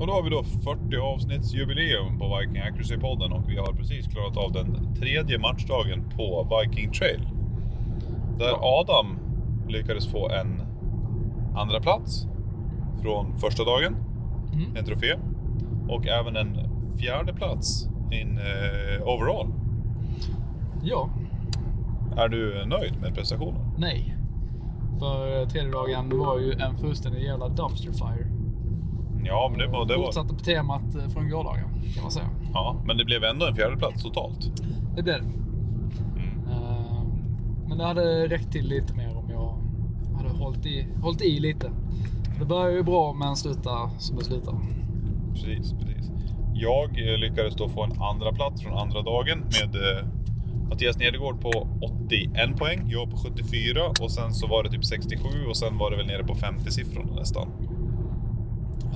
Och då har vi då 40 avsnittsjubileum på Viking Accuracy-podden och vi har precis klarat av den tredje matchdagen på Viking Trail. Där Adam lyckades få en andra plats från första dagen, Mm. en trofé. Och även en fjärde plats in eh, overall. Ja, Är du nöjd med prestationen? nej. För tredje dagen var ju en fullständig jävla dumpster fire. Ja, men det var... Det var Fortsatte på temat eh, från gårdagen, kan man säga. ja, men det blev ändå en fjärde plats totalt. Det blev det. Mm. Eh, Men det hade räckt till lite mer om jag hade hållit i, hållit i lite. Det börjar ju bra men slutar som det slutar. Precis, precis. Jag eh, lyckades då få en andra plats från andra dagen med Mattias Nedergård på 81 poäng, jag på 74 och sen så var det typ 67 och sen var det väl nere på 50-siffrorna nästan.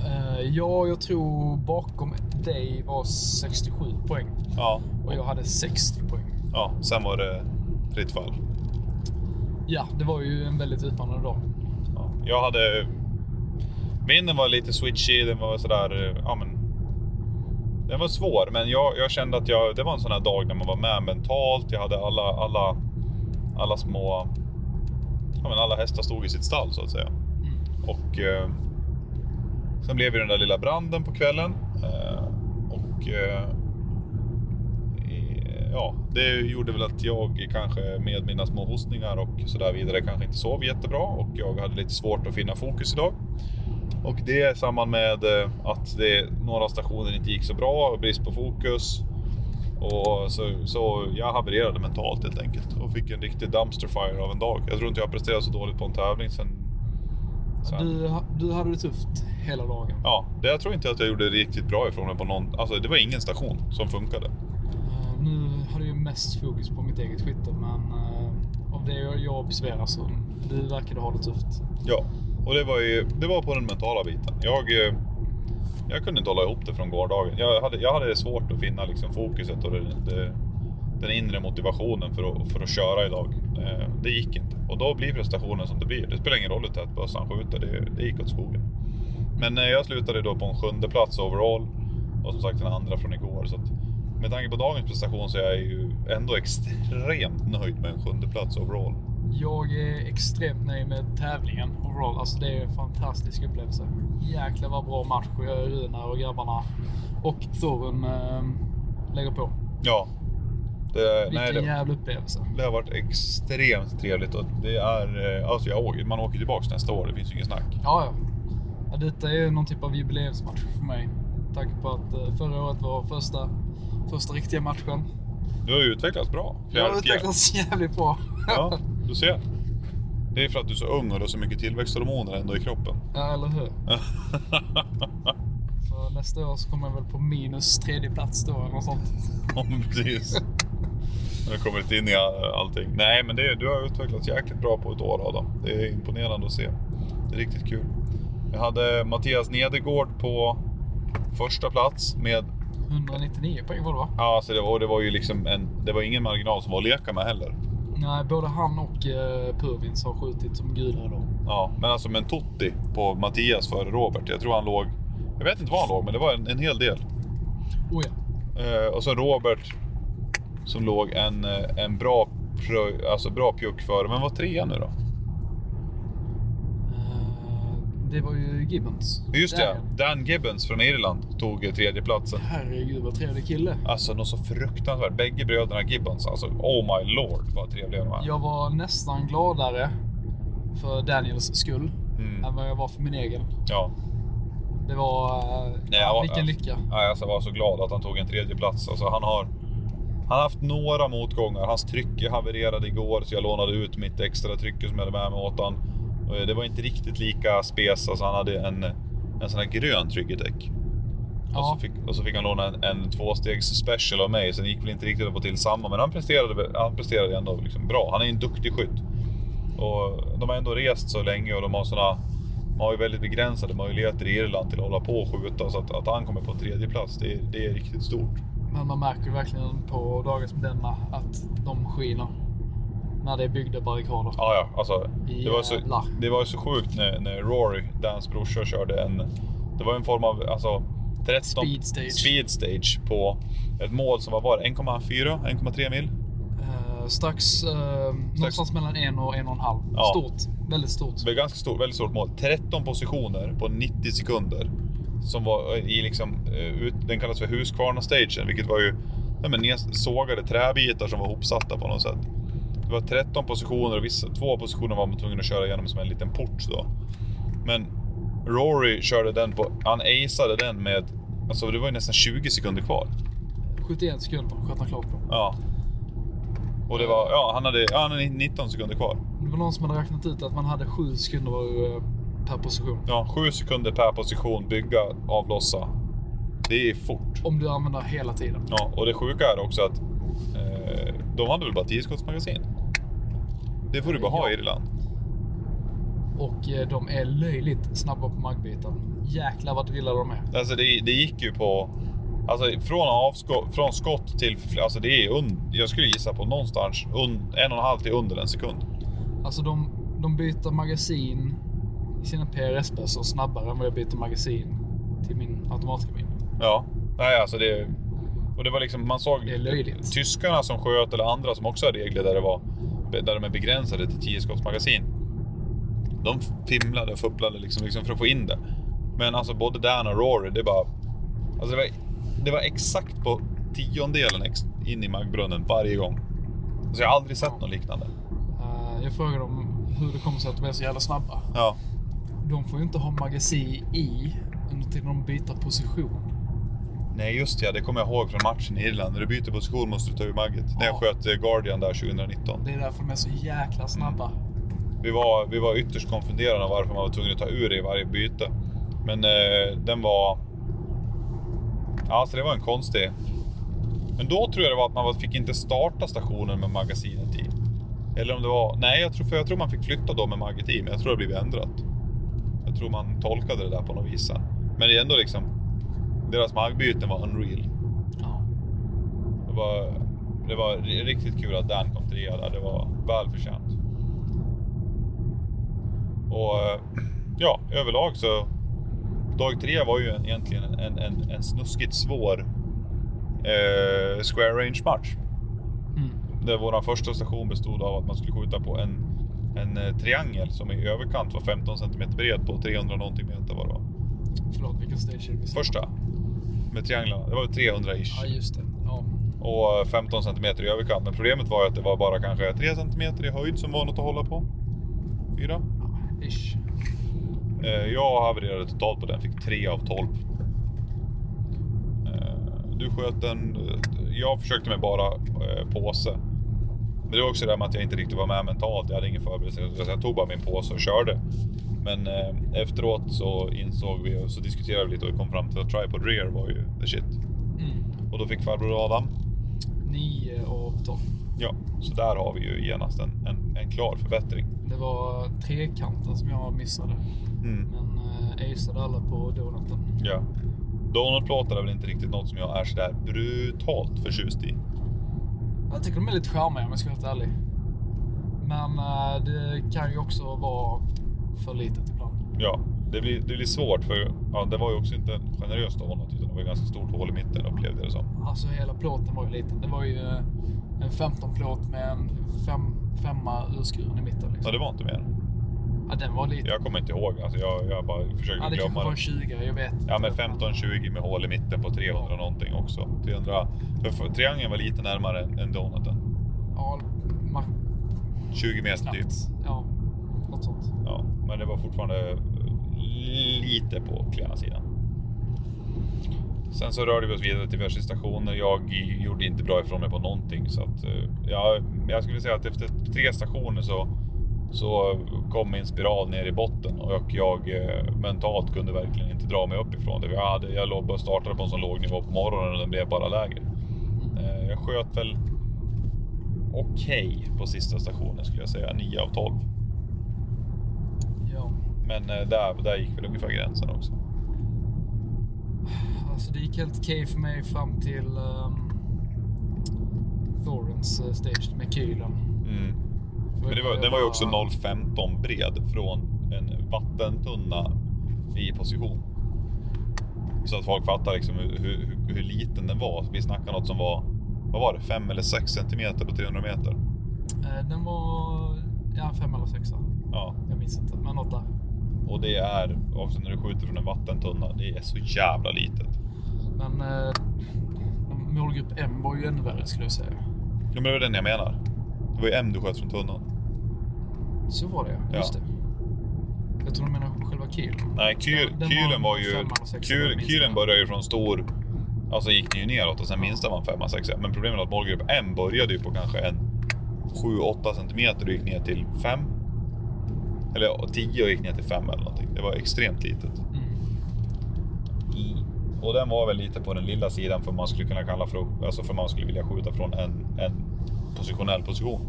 Eh, Ja, jag tror bakom dig var 67 poäng Ja, och jag hade 60 poäng. ja sen var det fritt fall. Ja, det var ju en väldigt utmanande dag. Ja, jag hade... Vinden var lite switchy, den var sådär, eh, ja men... Den var svår, men jag, jag kände att jag, det var en sån här dag när man var med mentalt. Jag hade alla, alla, alla små... Ja men alla hästar stod i sitt stall så att säga. Mm. Och eh, sen blev det den där lilla branden på kvällen. Eh, och eh, ja, det gjorde väl att jag kanske med mina små hostningar och så där vidare kanske inte sov jättebra och jag hade lite svårt att finna fokus idag. Och det i samband med eh, att det, några stationer inte gick så bra och brist på fokus. Och så, så jag havererade mentalt helt enkelt och fick en riktig dumpster fire av en dag. Jag tror inte jag har presterat så dåligt på en tävling sedan sen Du, du hade det tufft hela dagen. Ja, det, jag tror inte att jag gjorde riktigt bra ifrån mig på någon... Alltså det var ingen station som funkade. Eh, Nu har du ju mest fokus på mitt eget skytte, men eh, av det jag observerar så du verkade ha det tufft. Ja, och det var ju det var på den mentala biten. Jag, eh, jag kunde inte hålla ihop det från gårdagen. Jag hade, jag hade svårt att finna liksom fokuset och det, det, den inre motivationen för att, för att köra idag. Eh, Det gick inte. Och då blir prestationen som det blir. Det spelar ingen roll hur tätt bössan skjuter, det, det gick åt skogen. Men eh, jag slutade då på en sjunde plats overall. Och som sagt en andra från igår. Så att, med tanke på dagens prestation så är jag ju ändå extremt nöjd med en sjunde plats overall. Jag är extremt nöjd med tävlingen overall. Alltså det är en fantastisk upplevelse. Jäklar vad bra match Runar och grabbarna och Thorun eh, lägger på. Ja. Det, Vilken nej, det, jävla upplevelse. Det har varit extremt trevligt och det är, eh, alltså jag åker, man åker tillbaks nästa år, det finns ju inget snack. Ja, ja. ja detta är någon typ av jubileumsmatch för mig. Tanke på att eh, förra året var första, första riktiga matchen. Du har ju utvecklats bra. Jag har utvecklats jävligt bra. Ja, du ser. Det är för att du är så ung och du har så mycket tillväxthormoner ändå i kroppen. Ja, eller hur? Så nästa år så kommer jag väl på minus tredje plats då eller något sånt. Ja, men precis. Du kommit in i all- allting. Nej, men det, du har utvecklats jäkligt bra på ett år Adam. Det är imponerande att se. Det är riktigt kul. Jag hade Mattias Nedergård på första plats med 199 poäng var det va? Ja, alltså det, var, det var ju liksom en, det var ingen marginal som var att leka med heller. Nej, både han och uh, Purvins har skjutit som gudar då. Ja, men alltså med en Totti på Mattias före Robert. Jag tror han låg, jag vet inte var han låg, men det var en, en hel del. Oh ja. Eh, och så Robert som låg en, eh, en bra, prö, alltså bra pjuck före. Men vad trea nu då? Eh, det var ju Gibbons. Just det, Där. Dan Gibbons från Irland tog tredjeplatsen. Herregud vad trevlig kille. Alltså något så fruktansvärt. Bägge bröderna Gibbons, alltså oh my lord vad trevliga de är. Jag var nästan gladare för Daniels skull Mm. än vad jag var för min egen. Ja. Det var... eh, Nej, var- vilken lycka. Nej, alltså, jag var så glad att han tog en tredje plats. Alltså, han har han har haft några motgångar. Hans trycke havererade igår så jag lånade ut mitt extra trycke som jag hade med mig åt han. Och, eh, Det var inte riktigt lika spes. Alltså, han hade en, en sån här grön tryggedäck. Och, Ja. så fick, och så fick han låna en, en tvåstegs special av mig. Så det gick väl inte riktigt att få till samma. Men han presterade, han presterade ändå liksom bra. Han är en duktig skytt. Och de har ändå rest så länge och de har såna de har ju väldigt begränsade möjligheter i Irland till att hålla på och skjuta. Så att, att han kommer på en tredje plats det, det är riktigt stort. Men man märker verkligen på dagar som denna att de skiner. När det är byggda barrikader. Ja, ja, alltså, det, var så, det var så sjukt när, när Rory, Dans brorsa, körde en, Det var en form av alltså, 13 Speed stage. speed stage på ett mål som var, var det 1,4, 1,3 mil. Eh, strax eh, någonstans mellan en och en och en halv. Ja. Stort. Väldigt stort. Det var ganska stort, väldigt stort mål. 13 positioner på 90 sekunder. Som var i liksom, eh, ut, den kallas för Husqvarna-stagen, vilket var ju ja, men, sågade träbitar som var hopsatta på något sätt. Det var 13 positioner och vissa, två positioner var man tvungen att köra igenom som en liten port då. Men Rory körde den på, han aceade den med, alltså det var ju nästan 20 sekunder kvar. 71 sekunder sköt han klart på. Ja. Och det var, ja han hade, ja, han hade 19 sekunder kvar. Det var någon som hade räknat ut att man hade 7 sekunder eh, per position. Ja, 7 sekunder per position, bygga, avlossa. Det är fort. Om du använder hela tiden. Ja, och det sjuka är också att eh, de hade väl bara 10 skottsmagasin. Det får du bara ha i Ja. Irland. Och eh, de är löjligt snabba på magbiten. Jäklar vad drillade de är. Alltså det, det gick ju på... Alltså från, avskott, från skott till... Alltså det är un, Jag skulle gissa på någonstans un, en och en halv till under en sekund. Alltså de, de byter magasin i sina PRS-bössor snabbare än vad jag byter magasin till min automatkabin. Ja. Nej, alltså det... Och det var liksom, man såg Det är löjligt. tyskarna som sköt eller andra som också har regler där det var där de är begränsade till 10 skottsmagasin. De fimlade och fupplade liksom, liksom för att få in det. Men alltså både Dan och Rory, det bara... Alltså det var, det var exakt på tiondelen in i maggbrunnen varje gång. Alltså jag har aldrig sett något liknande. Eh, jag frågade dem hur det kommer sig att de är så jävla snabba. Ja. De får ju inte ha magasin i under tiden de byter position. Nej just ja, det kommer jag ihåg från matchen i Irland. När du byter position måste du ta ur magget. När jag Ja. sköt eh, Guardian där 2019. Det är därför de är så jäkla snabba. Vi var, vi var ytterst konfunderade varför man var tvungen att ta ur det i varje byte. Men eh, den var... Ja, alltså det var en konstig... Men då tror jag det var att man fick inte starta stationen med magasinet i. Eller om det var... Nej, jag tror, för jag tror man fick flytta då med magget i, men jag tror det har blivit ändrat. Jag tror man tolkade det där på något vis sen. Men det är ändå liksom... Deras magbyten var unreal. Ja. Det var, det var riktigt kul att Dan kom trea där. Det var välförtjänt. Och ja, överlag så... Dag tre var ju en, egentligen en, en, en snuskigt svår eh, square range match. Mm. Där vår första station bestod av att man skulle skjuta på en, en eh, triangel som i överkant var 15 cm bred på 300 någonting meter var det var. Förlåt, vilken stage är det? Första. Med trianglarna. Det var 300-ish. Ja, just det. Ja. och 15 cm i överkant. Men problemet var att det var bara kanske 3 cm i höjd som var något att hålla på. Fyra. ja. Ish. Eh, Jag havererade totalt på den, fick 3 av 12. Eh, Du sköt den. Jag försökte med bara eh, påse. Men det var också det där med att jag inte riktigt var med mentalt. Jag hade ingen förberedelse. Så jag tog bara min påse och körde. Men eh, efteråt så insåg vi och så diskuterade vi lite och kom fram till att tripod rear var ju the shit. Mm. Och då fick farbror Adam 9 av 12. Ja, så där har vi ju genast en, en, en klar förbättring. Det var trekanten som jag missade. Mm. Men äh, aceade alla på donuten. Ja. Donutplåtar är väl inte riktigt något som jag är sådär brutalt förtjust i. Jag tycker de är lite charmiga om jag ska vara helt ärlig. Men äh, det kan ju också vara för litet ibland. Ja, det blir, det blir svårt för ja, det var ju också inte en generös donut utan det var ju ganska stort hål i mitten upplevde jag det som. Alltså hela plåten var ju liten. Det var ju eh, en 15 plåt med en fem, femma urskuren i mitten. Ja, Liksom. det var inte mer. Ja, den var liten. Jag kommer inte ihåg, alltså jag, jag bara försöker Ja, det kanske glömma var det. 20, jag vet Ja, men inte. 15-20 med hål i mitten på 300 någonting också. 300, för, för, triangeln var lite närmare än, donuten. Ja, ma- 20 meter typ. Ja, något sånt. Ja, men det var fortfarande eh, lite på klena sidan. Sen så rörde vi oss vidare till diverse stationer. Jag gjorde inte bra ifrån mig på någonting. Så att, eh, ja, jag skulle säga att efter tre stationer så, så kom min spiral ner i botten och jag eh, mentalt kunde verkligen inte dra mig uppifrån det. Jag, hade, jag låg startade på en sån låg nivå på morgonen och den blev bara lägre. Eh, jag sköt väl okej på sista stationen skulle jag säga, 9 av 12. Ja. Men eh, där, där gick väl ungefär gränsen också. Alltså det gick helt okej för mig fram till um, Thorens stage med kylen. Mm. Men det var, den var ju också 0,15 bred från en vattentunna i position. Så att folk fattar liksom hur, hur, hur liten den var. Vi snackar något som var, vad var det, 5 eller 6 centimeter på 300 meter. Eh, Den var ja, fem eller sexa. Ja. Jag minns inte, men något där. Och det är också när du skjuter från en vattentunna, det är så jävla litet. Men eh, målgrupp M var ju ännu värre skulle jag säga. Ja, men det var den jag menar. Det var ju M du sköt från tunnan. Så var det Ja. just det. Jag tror du menar själva kilen. Nej, Den- kylen var var ju... femma sexa, kylen började ju från stor... Alltså gick den ju neråt och sen minsta var en 5 6 Men problemet är att målgrupp M började ju på kanske en 7-8 centimeter och gick ner till 5. Eller 10 och gick ner till 5 eller någonting. Det var extremt litet. Mm. Och den var väl lite på den lilla sidan för man skulle kunna kalla för, alltså för man skulle vilja skjuta från en, en positionell position.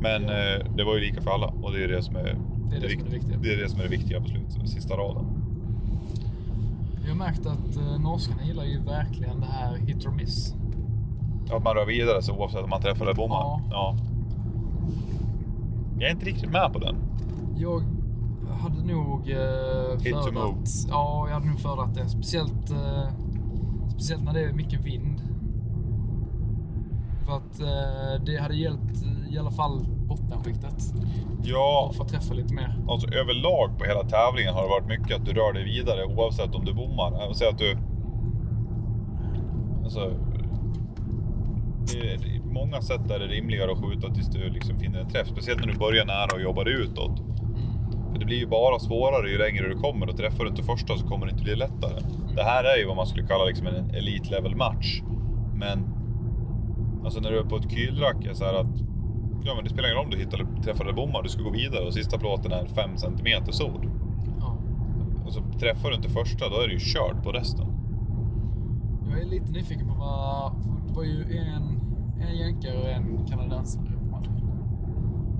Men eh, det var ju lika för alla och det är det som är Det är det som är det viktiga. Det är det som är det viktiga på slutet, sista raden. Jag har märkt att eh, norskarna gillar ju verkligen det här hit or miss. Att man rör vidare så oavsett om man träffar eller bommar. Ja. Ja. Jag är inte riktigt med på den. Jag hade nog eh, föredragit... Ja, jag hade nog föredragit det. Speciellt, eh, speciellt när det är mycket vind. För att eh, det hade hjälpt i alla fall bottenskiktet. Ja, att träffa lite mer. alltså överlag på hela tävlingen har det varit mycket att du rör dig vidare oavsett om du bommar. Säga att du... Alltså... Det det- många sätt är det rimligare att skjuta tills du liksom finner en träff. Speciellt när du börjar nära och jobbar utåt. Mm. För det blir ju bara svårare ju längre du kommer och träffar du inte första så kommer det inte bli lättare. Det här är ju vad man skulle kalla liksom en elite level match. Men alltså när du är på ett kylrack så här att ja, men det spelar ingen roll om du träffar eller bommar, du ska gå vidare och sista plåten är 5 cm sod. Ja. Och så träffar du inte första, då är du ju körd på resten. Jag är lite nyfiken på vad... Det var ju en, en jänkare och en kanadensare på matchen.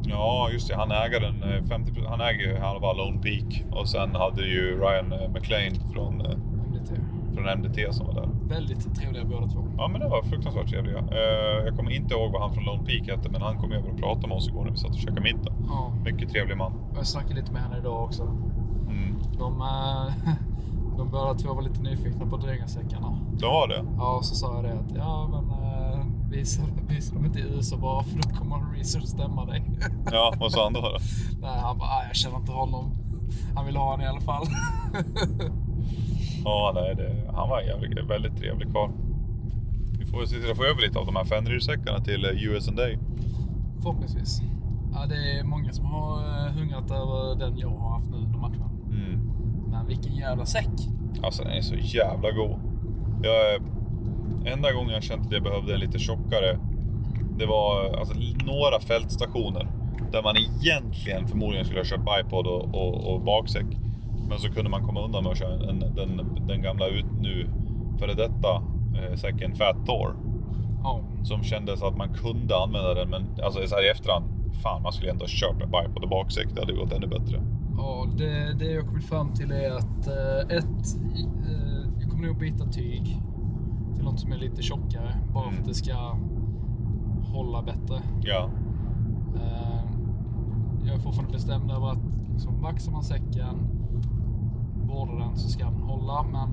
Ja, just det. Han äger, den, eh, 50, han äger ju halva Lone Peak och sen hade ju Ryan eh, McLean från, eh, MDT. från MDT som var där. Väldigt trevliga båda två. Ja, men det var fruktansvärt trevliga. Eh, Jag kommer inte ihåg vad han från Lone Peak hette, men han kom över och pratade med oss igår när vi satt och käkade middag. Ja. Mycket trevlig man. Jag snackade lite med henne idag också. Mm. De, eh, de båda två var lite nyfikna på drängarsäckarna. Det var det. Ja, och så sa jag det att ja, men eh, visa, visa dem inte i USA bara för då kommer research stämma dig. Ja, vad sa han då? då? Nej, han bara, "Ah, jag känner inte honom. Han vill ha den i alla fall. Ja, nej, det, han var en jävligt, väldigt trevlig karl. Vi får väl se till att få över lite av de här Fenrir-säckarna till eh, USA. Förhoppningsvis. Ja, det är många som har eh, hungrat över den jag har haft nu under matchen. Mm. Men vilken jävla säck. Alltså den är så jävla god. Jag, eh, enda gången jag känt att jag behövde en lite tjockare, det var alltså, några fältstationer där man egentligen förmodligen skulle ha kört bipod och, och, och baksäck. Men så kunde man komma undan med att köra en, den, den gamla ut nu före detta eh, säcken Fat Thor. Ja, Som kändes att man kunde använda den, men alltså så här i efterhand, fan man skulle ändå ha kört med bipod och baksäck. Det hade gått ännu bättre. ja det, det jag kommit fram till är att eh, ett, eh, jag kommer nog byta tyg till något som är lite tjockare. Bara Mm. för att det ska hålla bättre. Ja, Eh, Jag är fortfarande bestämd över att liksom, vaxar man säcken, vårdar den så ska den hålla. Men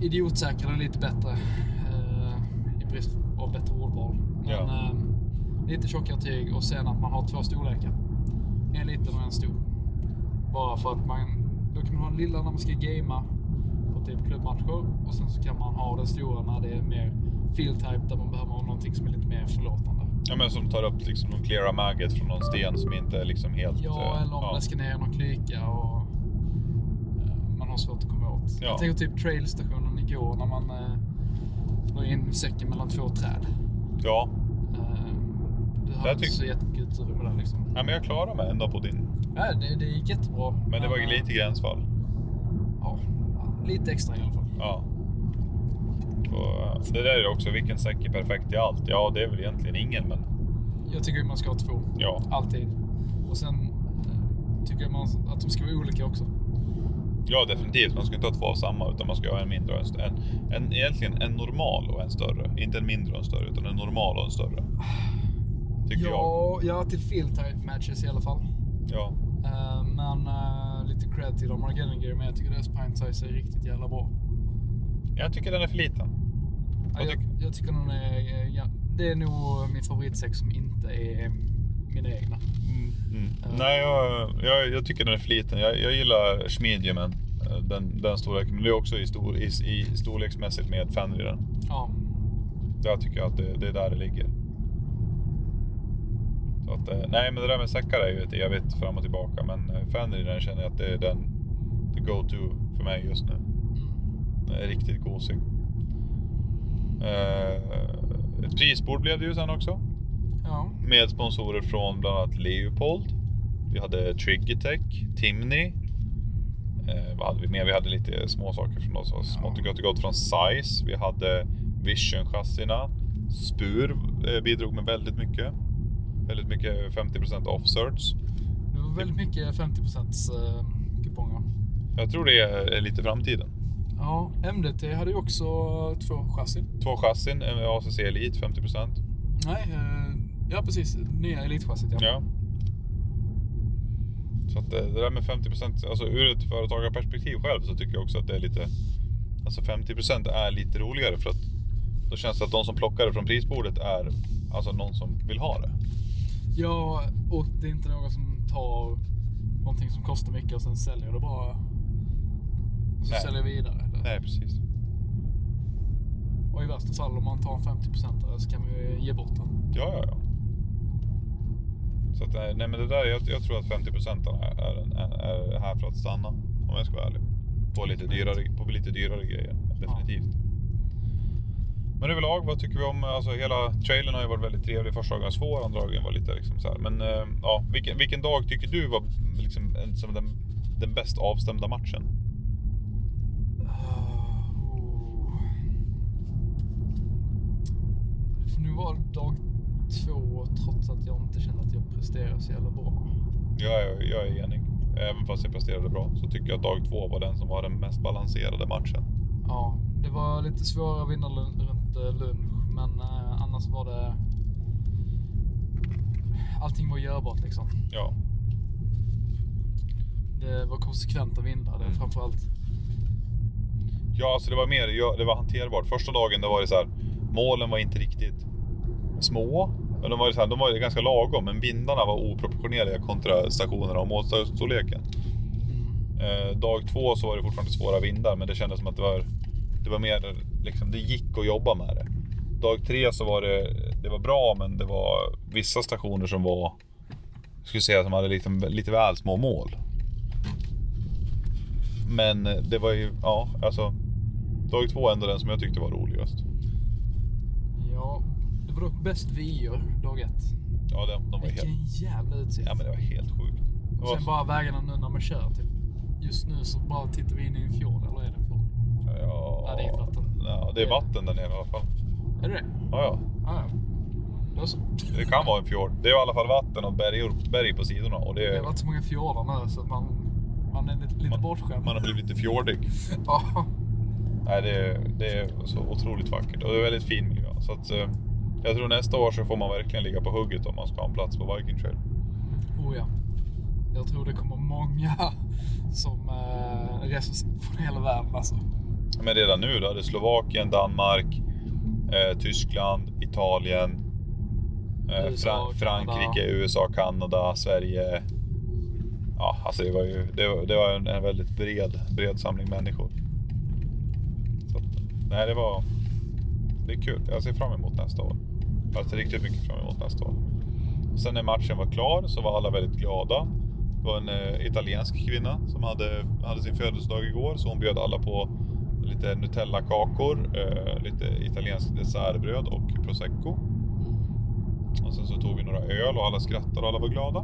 idiotsäkrar är lite bättre eh, i brist av bättre ordval. Men Ja. eh, lite tjockare tyg och sen att man har två storlekar. En liten och en stor. Bara för att man, då kan man ha den lilla när man ska gamea på typ klubbmatcher och sen så kan man ha den stora när det är mer field type där man behöver ha någonting som är lite mer förlåtande. ja men som tar upp liksom någon cleara maggot från någon sten som inte är liksom helt... Ja, eh, eller om det ska ner någon klyka och har svårt att komma åt. Ja. Jag tänker typ trailstationen igår när man eh, la in säcken mellan två träd. Ja, Eh, du hade inte så jättemycket utrymme där liksom. Ja, men jag klarade mig ändå på din. Ja, det, det gick jättebra. Men det var eh, lite gränsfall. Ja, lite extra i alla fall. Ja. Och, det där är också, vilken säck är perfekt till allt? Ja, det är väl egentligen ingen, men Jag tycker man ska ha två. ja. Alltid. Och sen eh, tycker jag man, att de ska vara olika också. Ja, definitivt. Man ska inte ha två av samma, utan man ska ha en mindre och en större. En, en, egentligen en normal och en större. Inte en mindre och en större, utan en normal och en större. Tycker jag. Ja, ja, till field type matches i alla fall. Ja. Eh, men eh, lite cred till Armageddon Gear, men jag tycker deras pint size är riktigt jävla bra. Jag tycker den är för liten. Ja, jag, tycker- jag tycker den är, ja, det är nog min favoritsäck som inte är mina egna. Mm. Nej, jag, jag, jag tycker den är för liten. Jag, jag gillar Schmidjemen, eh, den, den storleken. Men det är också i, stor, i, i storleksmässigt med Fenriren. Ja, Där tycker jag att det, det är där det ligger. Att, eh, nej, men det där med säckar är ju ett evigt fram och tillbaka. Men eh, Fenriren känner jag att det är den the go-to för mig just nu. mm. Den är riktigt gosig. Eh, ett prisbord blev det ju sen också. Ja. Med sponsorer från bland annat Leopold. Vi hade Triggertech, Timney. Eh, vad hade vi mer? Vi hade lite små saker från oss. Smått och gott och gott från Size. Vi hade Vision-chassina. Spur eh, bidrog med väldigt mycket. Väldigt mycket 50% off-certs. Det var väldigt mycket 50% eh, kuponger. Jag tror det är, lite framtiden. Ja, MDT hade ju också två chassin. Två chassin, en ACC Elite 50%. Nej, eh, ja precis. Nya elitchassit ja. Ja. Så att eh, det där med 50%, alltså ur ett företagarperspektiv själv så tycker jag också att det är lite... Alltså 50% är lite roligare för att då känns det att de som plockar det från prisbordet är alltså någon som vill ha det. Ja, och det är inte någon som tar någonting som kostar mycket och sen säljer det bara. Och så Nej. säljer vidare. Nej, precis. Och i värsta fall om man tar en 50% så kan man ju ge bort den. Ja, ja, ja. Så att, eh, nej men det där, jag, jag tror att 50% är, är, är, är här för att stanna. Om jag ska vara ärlig. På lite dyrare, på lite dyrare grejer, definitivt. Men överlag, vad tycker vi om, alltså hela trailern har ju varit väldigt trevlig. Första dagen svår, andra dagen var lite liksom så här. Men eh, ja, vilken, vilken dag tycker du var liksom som den, den bäst avstämda matchen? Ah, oh. Det får nu vara dag två trots att jag inte känner att jag presterar så jävla bra. Jag är, jag är enig. Även fast jag presterade bra så tycker jag att dag två var den som var den mest balanserade matchen. Ja, det var lite svårare att vinna lun- runt eh, lunch, men eh, annars var det... Allting var görbart liksom. Ja, Det var konsekventa vindar, det Mm. framförallt. Ja, alltså det var mer, det var hanterbart. Första dagen då var det så här, målen var inte riktigt små. Men de var, ju så här, de var ju ganska lagom, men vindarna var oproportionerliga kontra stationerna och målstorleken. Eh, dag två så var det fortfarande svåra vindar, men det kändes som att det var, det var mer, liksom, det gick att jobba med det. Dag tre så var det, det var bra, men det var vissa stationer som var, jag skulle säga, som hade liksom, lite väl små mål. Men det var ju, ja, alltså. Dag två är ändå den som jag tyckte var roligast. Ja, dock bäst vyer dag ett. Ja, de, de var helt, Vilken jävla utsikt. ja men det var helt sjukt. Var sen så- bara vägarna nu när man kör. Typ. Just nu så bara tittar vi in i en fjord, eller är det en fjord? Ja, Ja, det är inget vatten. Ja, det är vatten där nere i alla fall. Är det det? Ja, ja. Ja, ja. Det kan vara en fjord. Det är i alla fall vatten och berg, berg på sidorna. Och det, Det har varit så många fjordar nu så att man, man är lite, lite Man- bortskämd. man har blivit lite fjordig. Ja. Nej, det, är- det är så otroligt vackert och det är väldigt fin miljö. Så att, eh, jag tror nästa år så får man verkligen ligga på hugget om man ska ha en plats på Viking Trail. Oh ja. Jag tror det kommer många som äh, reser från hela världen alltså. Men redan nu då, det är Slovakien, Danmark, eh, Tyskland, Italien, eh, USA, Fran- Frankrike, Kanada. USA, Kanada, Sverige. Ja, alltså det var ju det var, det var en, en väldigt bred, bred samling människor. Så, nej, det var... Det är kul. Jag ser fram emot nästa år. Jag ser riktigt mycket fram emot nästa år. Sen när matchen var klar så var alla väldigt glada. Det var en eh, italiensk kvinna som hade, hade sin födelsedag igår så hon bjöd alla på lite Nutella-kakor, eh, lite italienskt dessertbröd och prosecco. Och sen så tog vi några öl och alla skrattade och alla var glada.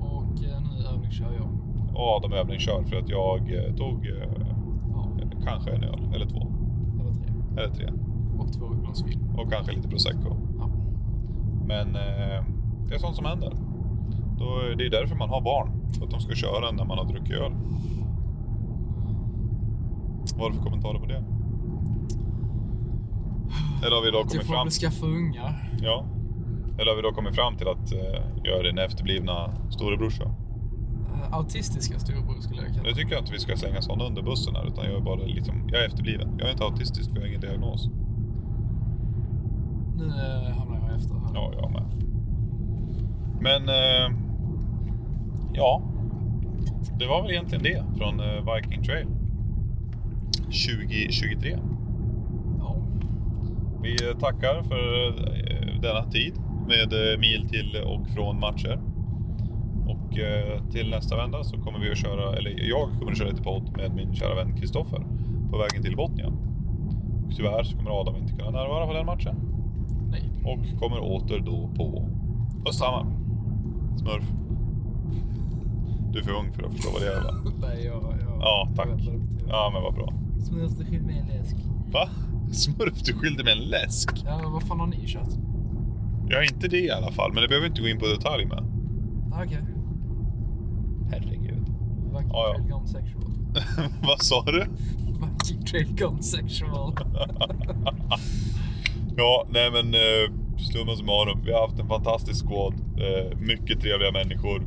Och äh, nu övningskör jag. Och Adam övningskör för att jag eh, tog eh, Ja, kanske en öl eller två. eller tre. Eller tre. Och två glas vin. Och kanske lite prosecco. Ja. Men eh, det är sånt som händer. Då, det är därför man har barn. För att de ska köra när man har druckit öl. Vad har du för kommentarer på det? Eller har vi då jag kommit fram skaffa ungar. Ja. Eller har vi då kommit fram till att eh, göra din efterblivna storebrorsa? Eh, Autistiska storebror skulle jag kalla det. tycker jag inte vi ska slänga sådana under bussen här, utan jag är bara liksom, jag är efterbliven. Jag är inte autistisk för jag har ingen diagnos. Nu eh, hamnar jag efter här. Ja, jag med. Men, eh, ja. Det var väl egentligen det från eh, Viking Trail 2023. Ja. Vi tackar för eh, denna tid med mil till och från matcher. Och till nästa vända så kommer vi att köra, eller jag kommer att köra lite podd med min kära vän Kristoffer på vägen till Botnia. Och tyvärr så kommer Adam inte kunna närvara på den matchen. Och kommer åter då på Östhammar. Smurf. Du är för ung för att förstå vad det är va? Nej, jag... jag Ja, tack. Ja, men vad bra. Smurf, det skiljer med en läsk. Va? Smurf, du skyllde med en läsk? Ja, vad fan har ni kört? Ja, inte det i alla fall, men det behöver vi inte gå in på detalj med. Ah, Okej. Herregud. Viking Ja, ja. Trail Gone Sexual. vad sa du? Viking Trail Gone Sexual. Ja, nej men eh, summa summarum. Vi har haft en fantastisk squad. Eh, mycket trevliga människor.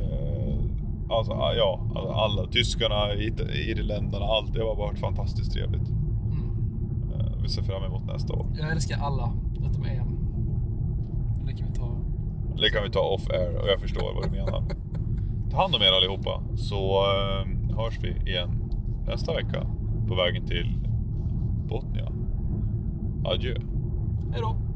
Eh, alltså, ah, ja, alltså, alla. Tyskarna, irländarna, allt. Det har bara varit fantastiskt trevligt. Mm. Eh, vi ser fram emot nästa år. Jag älskar alla, utom en. Det kan vi ta. Det kan vi ta off air och jag förstår vad du menar. Ta hand om er allihopa så hörs vi igen nästa vecka på vägen till Botnia. Adjö. Hej då!